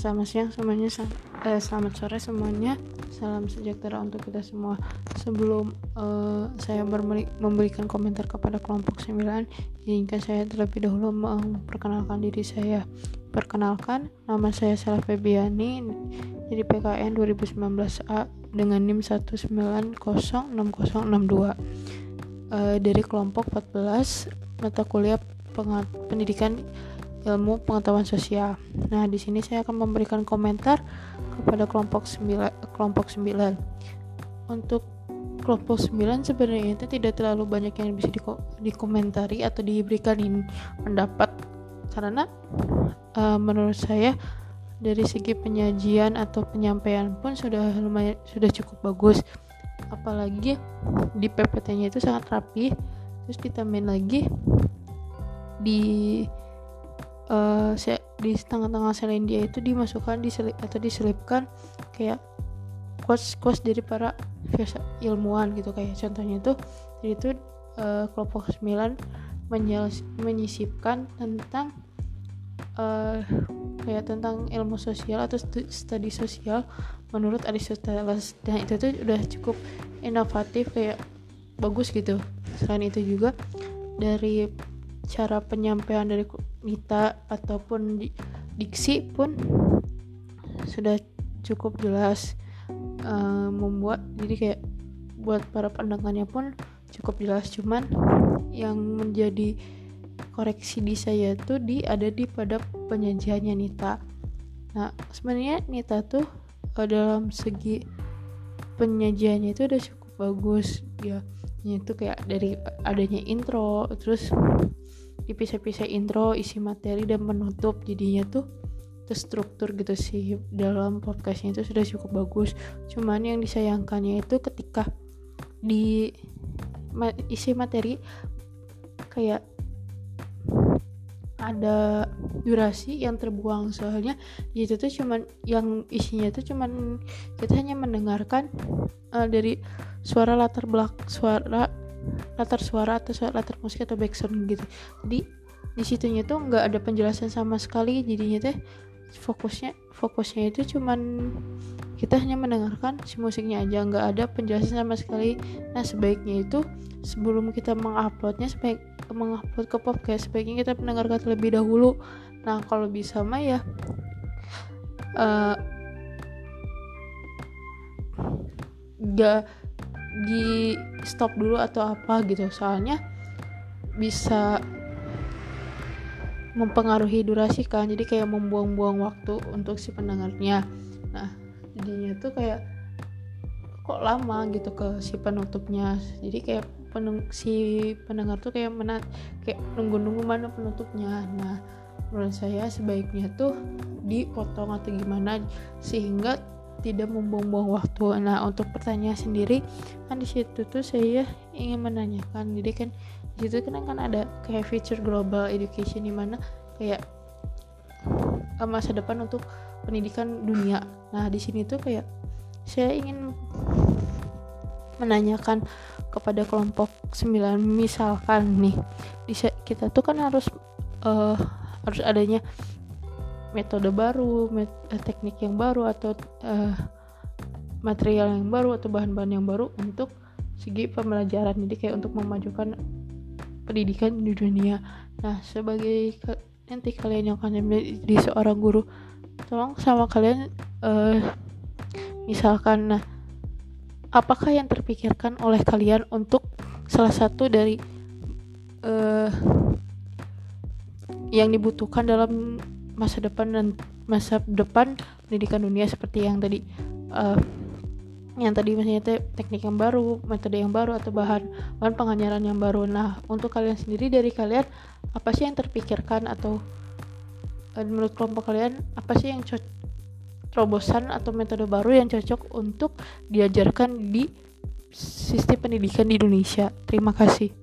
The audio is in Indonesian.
selamat siang semuanya, eh, selamat sore semuanya. Salam sejahtera untuk kita semua. Sebelum uh, saya memberikan komentar kepada kelompok 9, izinkan saya terlebih dahulu memperkenalkan diri saya. Perkenalkan, nama saya Salah Febiani, jadi PKN 2019A dengan NIM 1906062 uh, dari kelompok 14 mata kuliah pendidikan ilmu pengetahuan sosial. Nah, di sini saya akan memberikan komentar kepada kelompok 9 kelompok 9. Untuk kelompok 9 sebenarnya itu tidak terlalu banyak yang bisa diko dikomentari atau diberikan pendapat karena uh, menurut saya dari segi penyajian atau penyampaian pun sudah lumayan sudah cukup bagus apalagi di PPT-nya itu sangat rapi terus ditambahin lagi di uh, di tengah-tengah Selandia itu dimasukkan diselip atau diselipkan kayak quotes-quotes dari para ilmuwan gitu. Kayak contohnya itu jadi itu uh, kelompok 9 menyisipkan tentang uh, kayak tentang ilmu sosial atau studi sosial menurut Aristoteles. Dan itu tuh udah cukup inovatif kayak bagus gitu. Selain itu juga dari cara penyampaian dari Nita ataupun di, diksi pun sudah cukup jelas uh, membuat jadi kayak buat para pendengarnya pun cukup jelas. Cuman yang menjadi koreksi di saya tuh di ada di pada penyajiannya Nita. Nah sebenarnya Nita tuh uh, dalam segi penyajiannya itu udah cukup bagus. Ya itu kayak dari adanya intro terus dipisah-pisah intro isi materi dan penutup. Jadinya tuh terstruktur gitu sih. Dalam podcastnya itu sudah cukup bagus. Cuman yang disayangkannya itu ketika di ma isi materi kayak ada durasi yang terbuang. Soalnya itu tuh cuman yang isinya tuh cuman kita hanya mendengarkan uh, dari suara latar belak suara latar suara atau latar musik atau background gitu. Jadi di situnya tuh nggak ada penjelasan sama sekali. Jadinya teh fokusnya fokusnya itu cuman kita hanya mendengarkan si musiknya aja. Nggak ada penjelasan sama sekali. Nah sebaiknya itu sebelum kita menguploadnya sebaik mengupload ke podcast sebaiknya kita mendengarkan terlebih dahulu. Nah kalau bisa mah ya uh, di stop dulu atau apa gitu. Soalnya bisa mempengaruhi durasi kan. Jadi kayak membuang-buang waktu untuk si pendengarnya. Nah jadinya tuh kayak kok lama gitu ke si penutupnya. Jadi kayak peneng si pendengar tuh kayak menat kayak nunggu-nunggu mana penutupnya. Nah menurut saya sebaiknya tuh dipotong atau gimana sehingga tidak membuang-buang waktu. Nah, untuk pertanyaan sendiri kan di situ tuh saya ingin menanyakan, jadi kan di situ kan kan ada kayak feature global education di mana kayak uh, masa depan untuk pendidikan dunia. Nah, di sini tuh kayak saya ingin menanyakan kepada kelompok 9 misalkan nih kita tuh kan harus uh, harus adanya metode baru, met eh, teknik yang baru atau uh, material yang baru atau bahan-bahan yang baru untuk segi pembelajaran. Jadi kayak untuk memajukan pendidikan di dunia. Nah, sebagai nanti kalian yang akan menjadi seorang guru, tolong sama kalian uh, misalkan nah apakah yang terpikirkan oleh kalian untuk salah satu dari uh, yang dibutuhkan dalam masa depan dan masa depan pendidikan dunia seperti yang tadi uh, yang tadi misalnya te teknik yang baru, metode yang baru atau bahan bahan pengajaran yang baru. Nah, untuk kalian sendiri dari kalian apa sih yang terpikirkan atau uh, menurut kelompok kalian apa sih yang terobosan atau metode baru yang cocok untuk diajarkan di sistem pendidikan di Indonesia? Terima kasih.